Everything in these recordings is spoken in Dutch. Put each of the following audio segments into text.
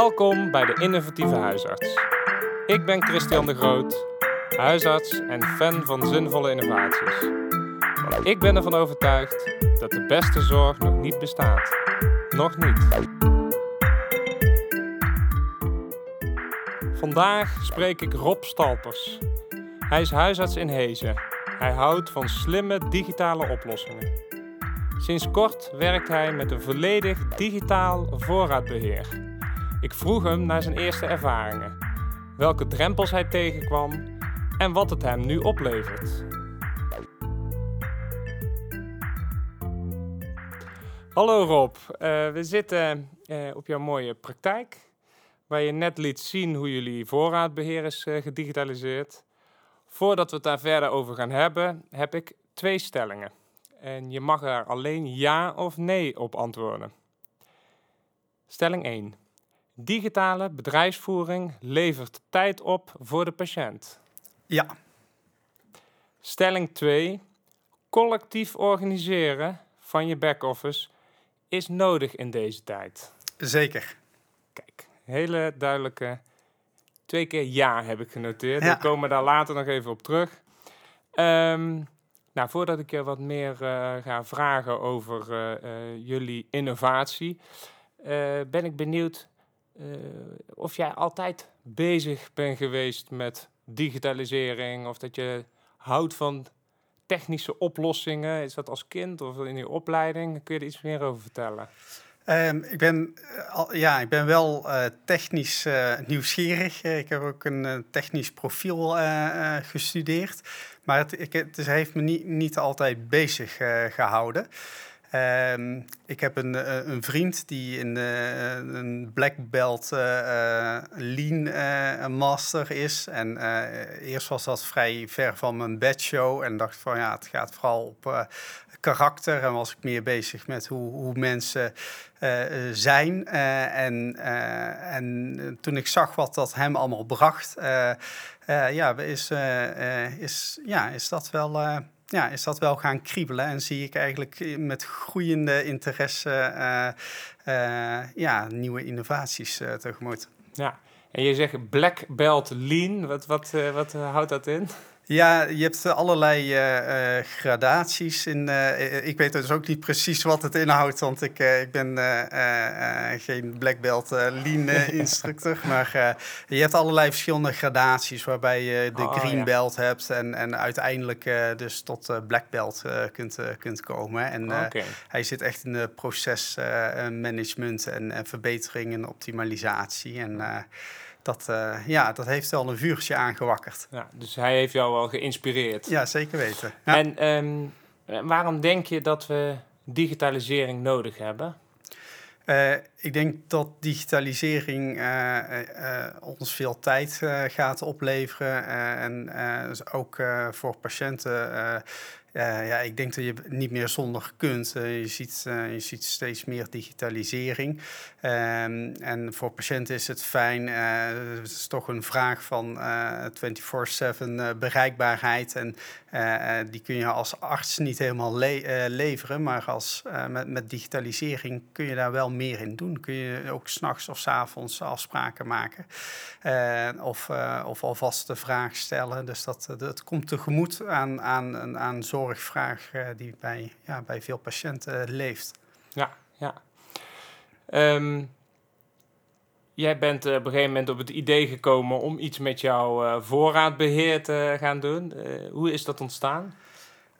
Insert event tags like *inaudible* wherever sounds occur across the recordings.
Welkom bij de Innovatieve Huisarts. Ik ben Christian de Groot, huisarts en fan van zinvolle innovaties. Want ik ben ervan overtuigd dat de beste zorg nog niet bestaat. Nog niet. Vandaag spreek ik Rob Stalpers. Hij is huisarts in Hezen. Hij houdt van slimme digitale oplossingen. Sinds kort werkt hij met een volledig digitaal voorraadbeheer. Ik vroeg hem naar zijn eerste ervaringen, welke drempels hij tegenkwam en wat het hem nu oplevert. Hallo Rob, uh, we zitten uh, op jouw mooie praktijk, waar je net liet zien hoe jullie voorraadbeheer is uh, gedigitaliseerd. Voordat we het daar verder over gaan hebben, heb ik twee stellingen. En je mag er alleen ja of nee op antwoorden. Stelling 1. Digitale bedrijfsvoering levert tijd op voor de patiënt. Ja. Stelling 2. Collectief organiseren van je back-office is nodig in deze tijd. Zeker. Kijk, hele duidelijke. Twee keer ja heb ik genoteerd. Ja. We komen daar later nog even op terug. Um, nou, voordat ik je wat meer uh, ga vragen over uh, uh, jullie innovatie, ben ik benieuwd of jij altijd bezig bent geweest met digitalisering of dat je houdt van technische oplossingen. Is dat als kind of in je opleiding? Kun je er iets meer over vertellen? Um, ik, ben, ja, ik ben wel uh, technisch nieuwsgierig. ik heb ook een technisch profiel gestudeerd. Maar het, het heeft me niet, niet altijd bezig gehouden. Um, ik heb een, uh, een vriend die in uh, een black belt uh, lean master is. En eerst was dat vrij ver van mijn bedshow. En dacht van ja, het gaat vooral op karakter. En was ik meer bezig met hoe, hoe mensen zijn. en, en toen ik zag wat dat hem allemaal bracht, ja, is, is, ja, is dat wel ja, is dat wel gaan kriebelen en zie ik eigenlijk met groeiende interesse uh, uh, ja, nieuwe innovaties tegemoet. Ja, en je zegt black belt lean, wat, wat, wat houdt dat in? Ja, je hebt allerlei uh, gradaties. In, uh, ik weet dus ook niet precies wat het inhoudt, want ik, uh, ik ben geen black belt lean *laughs* instructor. maar je hebt allerlei verschillende gradaties, waarbij je de oh, green ja. belt hebt en, en uiteindelijk dus tot black belt kunt, kunt komen. En okay. hij zit echt in de procesmanagement en, en verbetering en optimalisatie. En dat, uh, ja, dat heeft wel een vuurtje aangewakkerd. Ja, dus hij heeft jou wel geïnspireerd. Ja, zeker weten. Ja. En um, waarom denk je dat we digitalisering nodig hebben? Uh, ik denk dat digitalisering uh, uh, ons veel tijd gaat opleveren en ook voor patiënten uh, ja, ik denk dat je niet meer zonder kunt. Uh, je, ziet, uh, je ziet steeds meer digitalisering. Um, en voor patiënten is het fijn. het is toch een vraag van 24-7 bereikbaarheid. En die kun je als arts niet helemaal le leveren. Maar als, met, met digitalisering kun je daar wel meer in doen. Kun je ook s'nachts of s avonds afspraken maken. of, of alvast de vraag stellen. Dus dat, dat komt tegemoet aan, aan, aan zorg zorgvraag uh, die bij, ja, bij veel patiënten leeft. Ja, ja. Um, jij bent uh, op een gegeven moment op het idee gekomen om iets met jouw voorraadbeheer te gaan doen. hoe is dat ontstaan?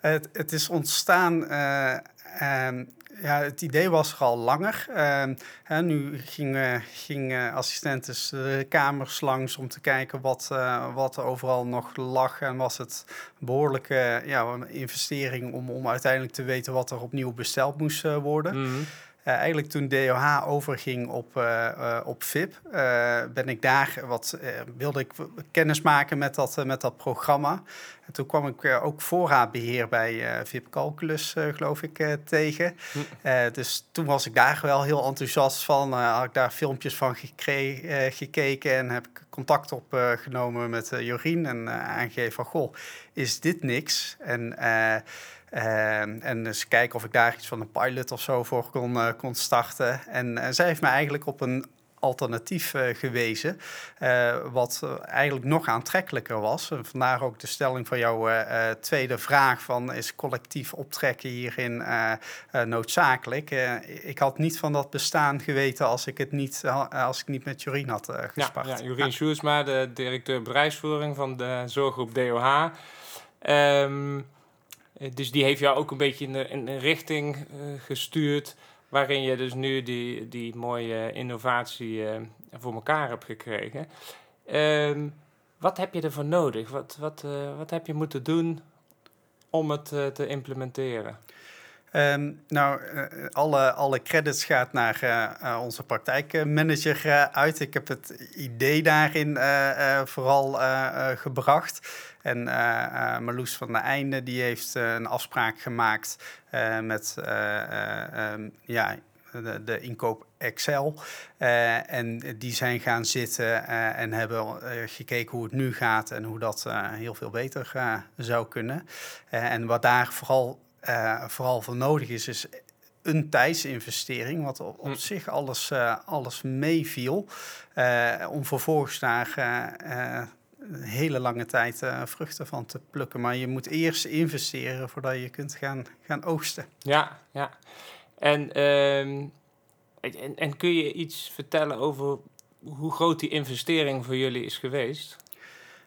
Het, het is ontstaan um, ja, het idee was er al langer. Uh, hè, nu gingen ging, assistenten de kamers langs om te kijken wat, uh, wat er overal nog lag. En was het een behoorlijke ja, investering om, om uiteindelijk te weten wat er opnieuw besteld moest uh, worden. -hmm. Uh, eigenlijk toen DOH overging op, uh, uh, op VIP, ben ik daar wat, wilde ik kennis maken met dat, met dat programma. En toen kwam ik ook voorraadbeheer bij VIP Calculus, geloof ik, tegen. Hm. dus toen was ik daar wel heel enthousiast van. had ik daar filmpjes van gekeken en heb ik contact opgenomen met Jorien en aangegeven van, goh, is dit niks? En uh, en eens kijken of ik daar iets van een pilot of zo voor kon, uh, kon starten. En uh, zij heeft me eigenlijk op een alternatief gewezen. wat eigenlijk nog aantrekkelijker was. En vandaar ook de stelling van jouw tweede vraag: van, is collectief optrekken hierin noodzakelijk? ik had niet van dat bestaan geweten als ik het niet, als ik niet met Jorien had gespart. Ja, ja Jorien de directeur bedrijfsvoering van de zorggroep DOH. Um, dus die heeft jou ook een beetje in, een richting uh, gestuurd. Waarin je dus nu die, die mooie innovatie uh, voor elkaar hebt gekregen. Um, wat heb je ervoor nodig? Wat, wat, wat heb je moeten doen om het te implementeren? Um, nou, alle, alle credits gaat naar uh, onze praktijkmanager uit. Ik heb het idee daarin vooral gebracht. En Marloes van der Einde die heeft een afspraak gemaakt met um, ja, de, de, inkoop Excel. En die zijn gaan zitten en hebben gekeken hoe het nu gaat en hoe dat heel veel beter zou kunnen. en wat daar vooral uh, vooral voor nodig is, is een tijdsinvestering, wat op, op hm. zich alles, uh, alles meeviel, uh, om vervolgens daar een hele lange tijd vruchten van te plukken. Maar je moet eerst investeren voordat je kunt gaan, gaan oogsten. Ja, ja. En, ehm, en, en kun je iets vertellen over hoe groot die investering voor jullie is geweest?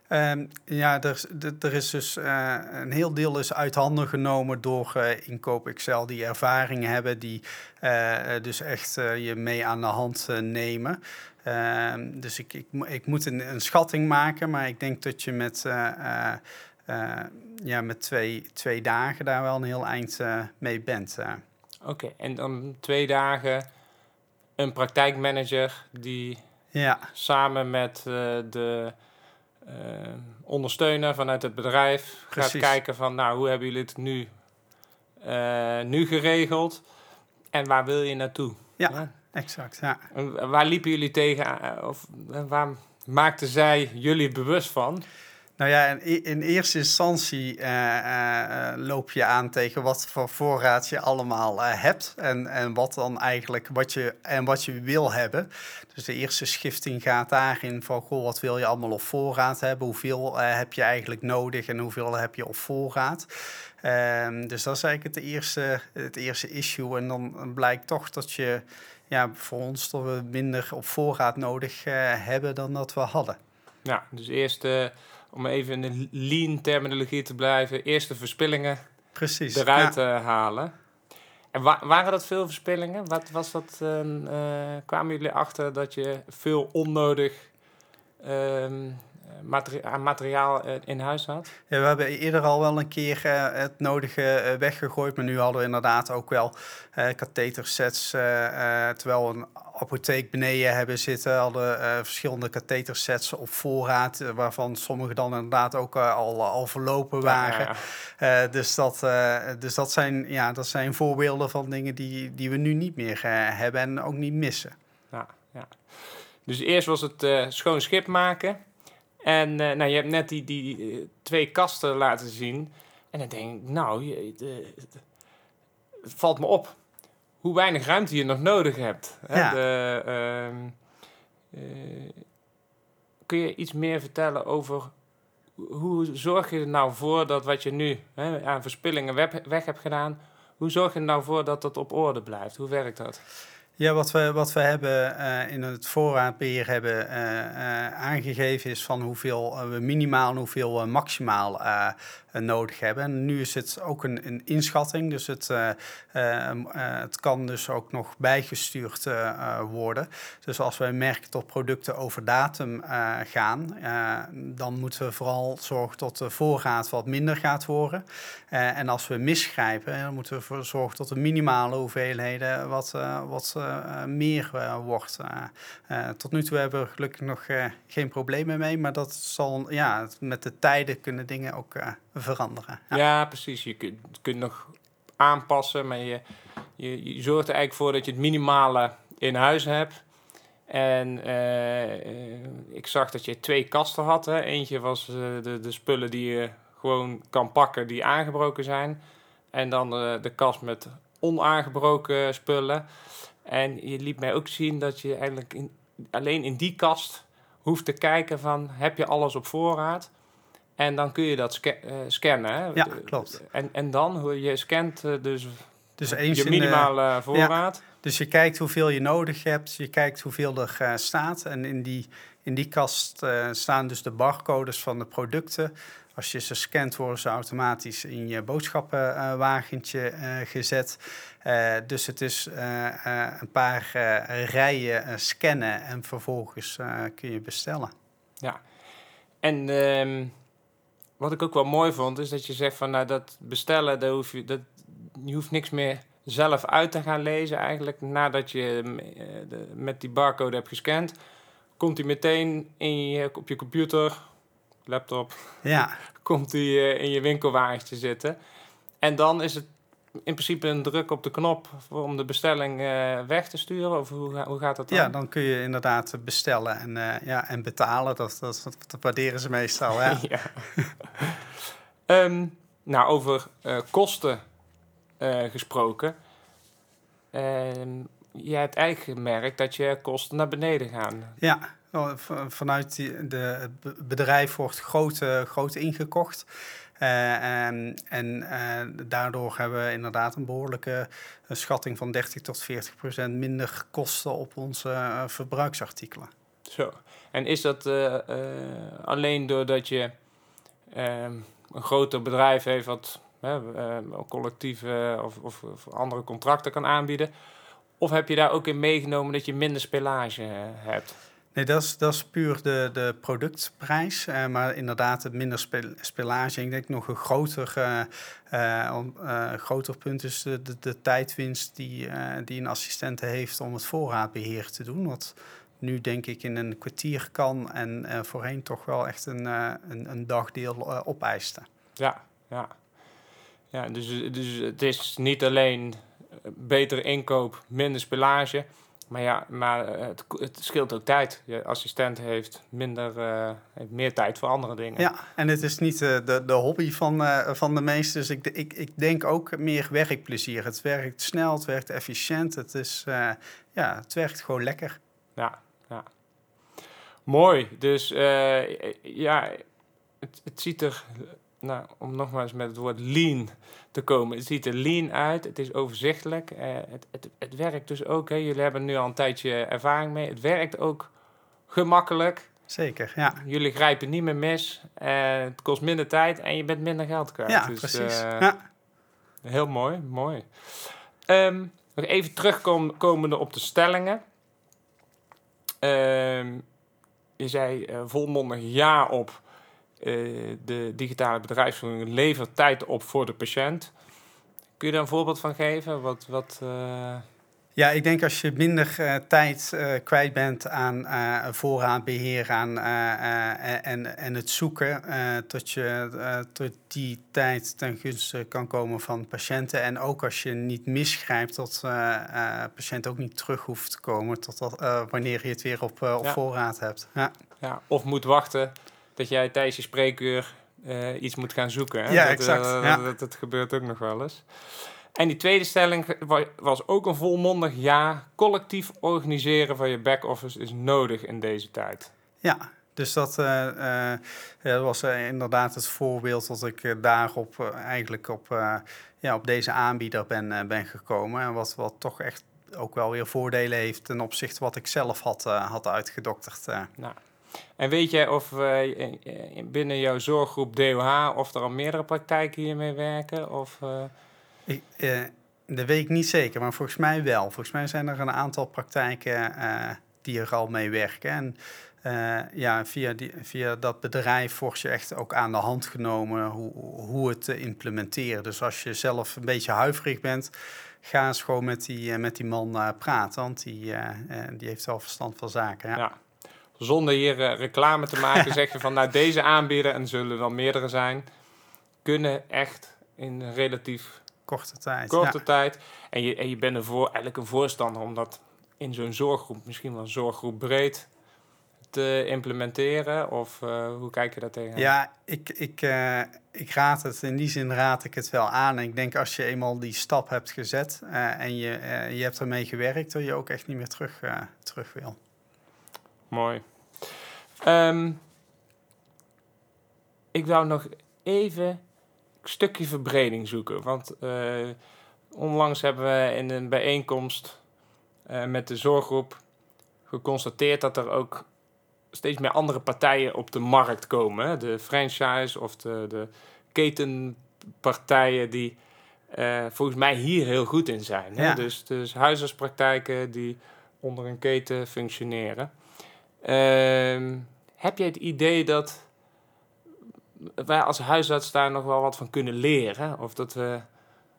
Um, ja, er, er is dus uh, een heel deel is uit handen genomen door uh, Inkoop Excel, die ervaring hebben, die uh, dus echt je mee aan de hand nemen. Ehm, dus ik, ik, ik moet een, een, schatting maken, maar ik denk dat je met, ja, met twee, twee dagen daar wel een heel eind mee bent. Oké, en dan twee dagen een praktijkmanager die ja. samen met de uh, ondersteunen vanuit het bedrijf. Gaat kijken van, nou, hoe hebben jullie het nu, uh, nu geregeld? En waar wil je naartoe? Ja, exact. Ja. En waar liepen jullie tegen? Eh, of waar maakten zij jullie bewust van? Nou ja, in, in eerste instantie uh, uh, loop je aan tegen wat voor voorraad je allemaal hebt en, en wat dan eigenlijk wat je, en wat je wil hebben. Dus de eerste schifting gaat daarin van, goh, wat wil je allemaal op voorraad hebben? Hoeveel heb je eigenlijk nodig en hoeveel heb je op voorraad? Ehm, dus dat is eigenlijk het eerste, het eerste issue. En dan blijkt toch dat je, ja, voor ons dat we minder op voorraad nodig hebben dan dat we hadden. Ja, dus eerst om even in de lean terminologie te blijven, eerste verspillingen Precies, eruit ja. halen. En wa waren dat veel verspillingen? Wat was dat? Uh, kwamen jullie achter dat je veel onnodig ehm, aan materiaal eh, in huis had? Ja, we hebben eerder al wel een keer het nodige weggegooid, maar nu hadden we inderdaad ook wel kathetersets, terwijl een apotheek beneden hebben zitten. Hadden uh, verschillende kathetersets op voorraad, uh, waarvan sommige dan inderdaad ook uh, al, al verlopen waren. Ja, dus, dat, dus dat, zijn, ja, dat zijn voorbeelden van dingen die, die we nu niet meer hebben en ook niet missen. Ja, ja. Dus eerst was het schoon schip maken. En nou, je hebt net die, die twee kasten laten zien. En dan denk ik, nou, je, het valt me op hoe weinig ruimte je nog nodig hebt. Hè? De, uh, uh, kun je iets meer vertellen over hoe zorg je er nou voor dat wat je nu hè, aan verspillingen weg, weg hebt gedaan, hoe zorg je er nou voor dat dat op orde blijft? Hoe werkt dat? Ja, wat we, wat we hebben uh, in het voorraadbeheer hebben uh, uh, aangegeven is van hoeveel we minimaal en hoeveel maximaal nodig hebben. En nu is het ook een, een inschatting, dus het, het kan dus ook nog bijgestuurd worden. Dus als wij merken dat producten over datum gaan, dan moeten we vooral zorgen dat de voorraad wat minder gaat worden. en als we misgrijpen, dan moeten we zorgen dat de minimale hoeveelheden wat, wat uh, meer uh, wordt. Tot nu toe hebben we gelukkig nog geen problemen mee, maar dat zal ja, met de tijden kunnen dingen ook veranderen. Ja. precies. Je kunt, kunt nog aanpassen, maar je, je, zorgt er eigenlijk voor dat je het minimale in huis hebt. En ik zag dat je twee kasten had. Hè. Eentje was de, de spullen die je gewoon kan pakken die aangebroken zijn. En dan de kast met onaangebroken spullen. En je liet mij ook zien dat je eigenlijk in alleen in die kast hoeft te kijken van heb je alles op voorraad. En dan kun je dat scannen. Hè? Ja, klopt. En, en dan, je scant dus, dus eens je minimale voorraad. Dus je kijkt hoeveel je nodig hebt, je kijkt hoeveel er staat. En in die, in die kast staan dus de barcodes van de producten. Als je ze scant, worden ze automatisch in je boodschappenwagentje uh, gezet. Dus het is een paar rijen scannen en vervolgens kun je bestellen. Ja, en um, wat ik ook wel mooi vond, is dat je zegt van nou dat bestellen, daar hoef je, dat, je hoeft niks meer zelf uit te gaan lezen eigenlijk. Nadat je de, met die barcode hebt gescand, komt hij meteen in je, op je computer laptop, ja. *laughs* komt die uh, in je winkelwagentje zitten. En dan is het in principe een druk op de knop om de bestelling uh, weg te sturen? Of hoe, hoe gaat dat dan? Ja, dan kun je inderdaad bestellen en, uh, ja, en betalen. Dat, dat, dat, waarderen ze meestal. Hè? *laughs* ja. um, nou, over kosten gesproken. Um, je hebt eigenlijk gemerkt dat je kosten naar beneden gaan. Ja, vanuit die, de, het bedrijf wordt groot, groot ingekocht. Uh, en en uh, daardoor hebben we inderdaad een behoorlijke schatting van 30 tot 40 procent minder kosten op onze verbruiksartikelen. Zo, en is dat alleen doordat je ehm, een groter bedrijf heeft wat collectieve of, of, of, andere contracten kan aanbieden? Of heb je daar ook in meegenomen dat je minder spelage hebt? Nee, dat is, dat is puur de, de productprijs. Uh, maar inderdaad, het minder spel, spelage. Ik denk nog een groter, uh, uh, groter punt is de, de, de tijdwinst die, die een assistent heeft om het voorraadbeheer te doen. Wat nu denk ik in een kwartier kan en voorheen toch wel echt een, een, een dagdeel opeiste. Ja, ja. Ja dus, dus het is niet alleen betere inkoop, minder spelage maar ja, maar eh, het, het scheelt ook tijd. Je assistent heeft, minder, uh, heeft meer tijd voor andere dingen. Ja, en het is niet uh, de, de hobby van, uh, van de meesten. Dus ik, ik, ik denk ook meer werkplezier. Het werkt snel, het werkt efficiënt. Het, is, ja, het werkt gewoon lekker. Ja, ja. Mooi. Dus ja, het, het ziet er nou, om nogmaals met het woord lean te komen. Het ziet er lean uit, het is overzichtelijk. Uh, het, het, het werkt dus ook. Hè. Jullie hebben nu al een tijdje ervaring mee. Het werkt ook gemakkelijk. Zeker, ja. Jullie grijpen niet meer mis. Uh, het kost minder tijd en je bent minder geld kwijt. Ja, dus, precies. Uh, ja. Heel mooi, mooi. Um, nog even terugkomende op de stellingen. Um, je zei volmondig ja op eh, de digitale bedrijfsvoering levert tijd op voor de patiënt. Kun je daar een voorbeeld van geven? Wat, wat, uh... Ja, ik denk als je minder uh, tijd uh, kwijt bent aan voorraadbeheer aan, en, en het zoeken, tot je tot die tijd ten gunste kan komen van patiënten. En ook als je niet misgrijpt, tot patiënt ook niet terug hoeft te komen tot dat, wanneer je het weer op, op voorraad hebt. Ja. Ja, of moet wachten dat jij tijdens je spreekuur uh, iets moet gaan zoeken. Hè? Ja, dat, exact. Uh, ja. Dat, dat, gebeurt ook nog wel eens. En die tweede stelling was ook een volmondig ja. Collectief organiseren van je back-office is nodig in deze tijd. Ja, dus dat, uh, dat was inderdaad het voorbeeld dat ik daarop eigenlijk op, ja, op deze aanbieder ben, ben gekomen. En wat, wat toch echt ook wel weer voordelen heeft ten opzichte wat ik zelf had, had uitgedokterd. Nou, en weet jij of uh, binnen jouw zorggroep DOH of er al meerdere praktijken hiermee werken? Of, uh... Ik, uh, dat weet ik niet zeker, maar volgens mij wel. Volgens mij zijn er een aantal praktijken die er al mee werken. En ja, via, die, via dat bedrijf wordt je echt ook aan de hand genomen hoe, hoe het te implementeren. Dus als je zelf een beetje huiverig bent, ga eens gewoon met die, met die man praten, want die, die heeft wel verstand van zaken. ja. ja zonder hier uh, reclame te maken, zeg je van nou deze aanbieder, en zullen er wel meerdere zijn, kunnen echt in relatief korte tijd. Korte ja. tijd. En je, en je bent er voor, eigenlijk een voorstander om dat in zo'n zorggroep, misschien wel zorggroep breed, te implementeren? Of uh, hoe kijk je daar tegen? Ja, ik, ik, uh, ik raad het, in die zin raad ik het wel aan. En ik denk als je eenmaal die stap hebt gezet uh, en je, je hebt ermee gewerkt, dat je ook echt niet meer terug, terug wil. Mooi. Ehm, ik wou nog even een stukje verbreding zoeken. Want uh, onlangs hebben we in een bijeenkomst uh, met de zorggroep geconstateerd dat er ook steeds meer andere partijen op de markt komen. De franchise of de, de ketenpartijen die uh, volgens mij hier heel goed in zijn. Hè? Dus, dus huisartspraktijken die onder een keten functioneren. Uh, heb je het idee dat wij als huisarts daar nog wel wat van kunnen leren? Of dat we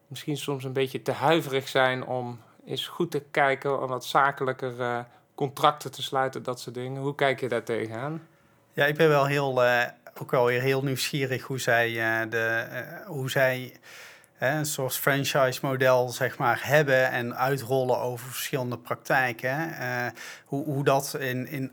misschien soms een beetje te huiverig zijn om eens goed te kijken, om wat zakelijker uh, contracten te sluiten, dat soort dingen. Hoe kijk je daar tegenaan? Ja, ik ben wel heel, uh, ook wel weer heel nieuwsgierig hoe zij, uh, de, hoe zij een soort franchise-model zeg maar, hebben en uitrollen over verschillende praktijken. hoe, hoe dat in, in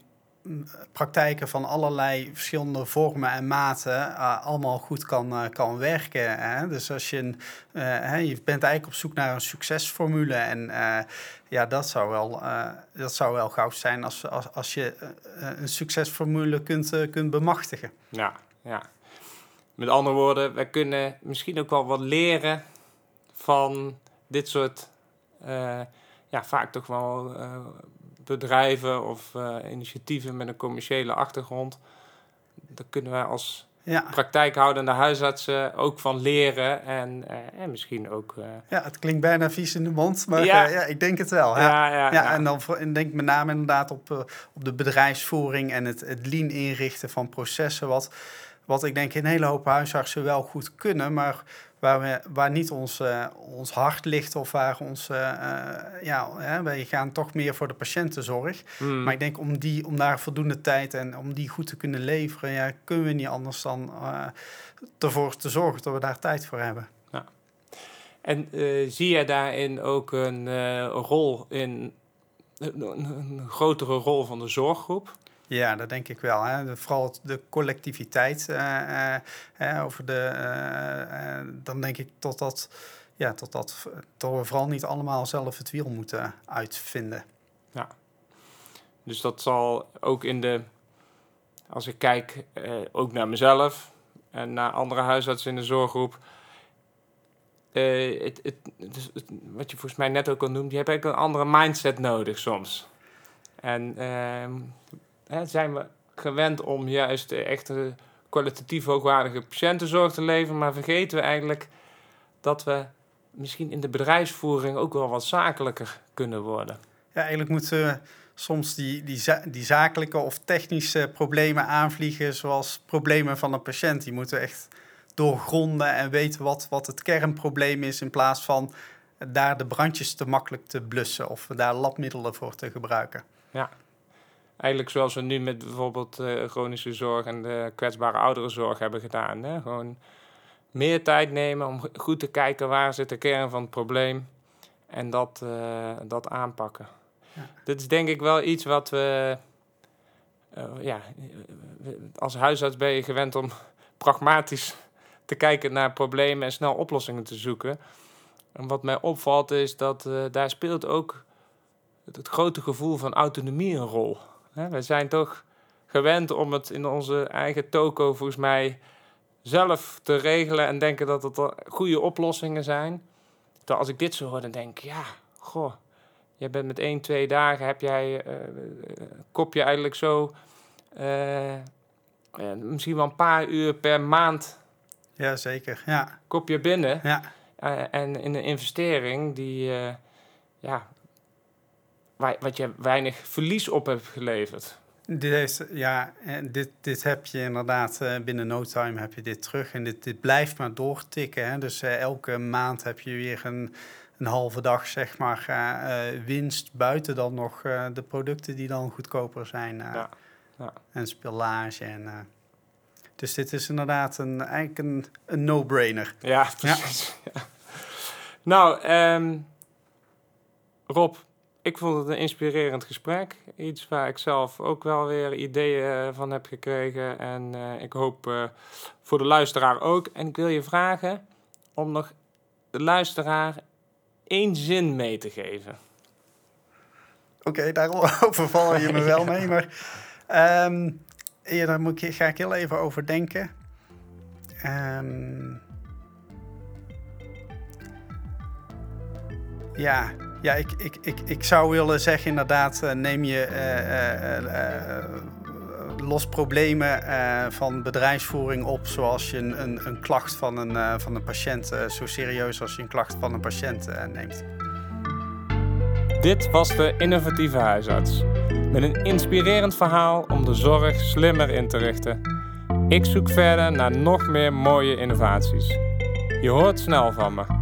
praktijken van allerlei verschillende vormen en maten uh, allemaal goed kan, uh, kan werken. Hè? Dus als je, een, uh, hè, je bent eigenlijk op zoek naar een succesformule en ja, dat zou wel, dat zou wel goud zijn als, als, als je een succesformule kunt, kunt bemachtigen. Ja, ja. Met andere woorden, wij kunnen misschien ook wel wat leren van dit soort, ja, vaak toch wel bedrijven of uh, initiatieven met een commerciële achtergrond. Daar kunnen wij als ja. praktijkhoudende huisartsen ook van leren en, uh, en misschien ook... Uh... Ja, het klinkt bijna vies in de mond, maar ja, ja ik denk het wel. Ja, ja, ja, En dan en denk met name inderdaad op, op de bedrijfsvoering en het, het lean inrichten van processen, wat, wat ik denk een hele hoop huisartsen wel goed kunnen, maar waar, we, waar niet ons, uh, ons hart ligt of waar ons, uh, ja, hè, wij gaan toch meer voor de patiëntenzorg. Mm. Maar ik denk om, die, om daar voldoende tijd en om die goed te kunnen leveren, ja, kunnen we niet anders dan ervoor te zorgen dat we daar tijd voor hebben. Ja. En zie je daarin ook een rol in, een, een grotere rol van de zorggroep? Ja, dat denk ik wel. Hè. vooral de collectiviteit uh, uh, over de. dan denk ik tot dat, ja, tot dat, we vooral niet allemaal zelf het wiel moeten uitvinden. Ja. Dus dat zal ook in de. Als ik kijk ook naar mezelf en naar andere huisartsen in de zorggroep. Het, het, wat je volgens mij net ook al noemde, je hebt eigenlijk een andere mindset nodig soms. En ehm, hè, zijn we gewend om juist echt kwalitatief hoogwaardige patiëntenzorg te leveren, maar vergeten we eigenlijk dat we misschien in de bedrijfsvoering ook wel wat zakelijker kunnen worden. Ja, eigenlijk moeten soms die, die, die zakelijke of technische problemen aanvliegen, zoals problemen van een patiënt. Die moeten echt doorgronden en weten wat, wat het kernprobleem is, in plaats van daar de brandjes te makkelijk te blussen of daar labmiddelen voor te gebruiken. Ja, eigenlijk zoals we nu met bijvoorbeeld uh, chronische zorg en de kwetsbare ouderenzorg hebben gedaan. Hè? Gewoon meer tijd nemen om goed te kijken waar zit de kern van het probleem en dat, uh, dat aanpakken. Ja. Dit is denk ik wel iets wat we, uh, ja, als huisarts ben je gewend om *laughs* pragmatisch te kijken naar problemen en snel oplossingen te zoeken. En wat mij opvalt is dat daar speelt ook het grote gevoel van autonomie een rol. We zijn toch gewend om het in onze eigen toko volgens mij zelf te regelen en denken dat het goede oplossingen zijn. Terwijl als ik dit zo hoor, dan denk ik, ja, goh, je bent met één, twee dagen, heb jij, uh, kop je eigenlijk zo, uh, misschien wel een paar uur per maand. Ja, zeker, ja. Kop je binnen. Ja. en in een investering die, ja, wat je weinig verlies op hebt geleverd. Dit, is, ja, dit, dit heb je inderdaad uh, binnen no time heb je dit terug. En dit, dit blijft maar doortikken. Hè? Dus uh, elke maand heb je weer een, een halve dag zeg maar, uh, winst. Buiten dan nog de producten die dan goedkoper zijn. Ja. Ja. En spillage. En, dus dit is inderdaad een, eigenlijk een, een no-brainer. Ja, precies. *laughs* Ja. Nou, um, Rob, ik vond het een inspirerend gesprek. Iets waar ik zelf ook wel weer ideeën eh, van heb gekregen. En uh, ik hoop uh, voor de luisteraar ook. En ik wil je vragen om nog de luisteraar één zin mee te geven. Oké, okay, daar *laughs* overval je me wel mee. Maar Um, ja, daar moet ik, ga ik heel even over denken. Um, ja, ja ik, ik, ik, ik zou willen zeggen inderdaad, uh, neem je uh, uh, los problemen van bedrijfsvoering op, zoals je een, een, een klacht van een, van een patiënt, zo serieus als je een klacht van een patiënt neemt. Dit was de innovatieve huisarts. Met een inspirerend verhaal om de zorg slimmer in te richten. Ik zoek verder naar nog meer mooie innovaties. Je hoort snel van me.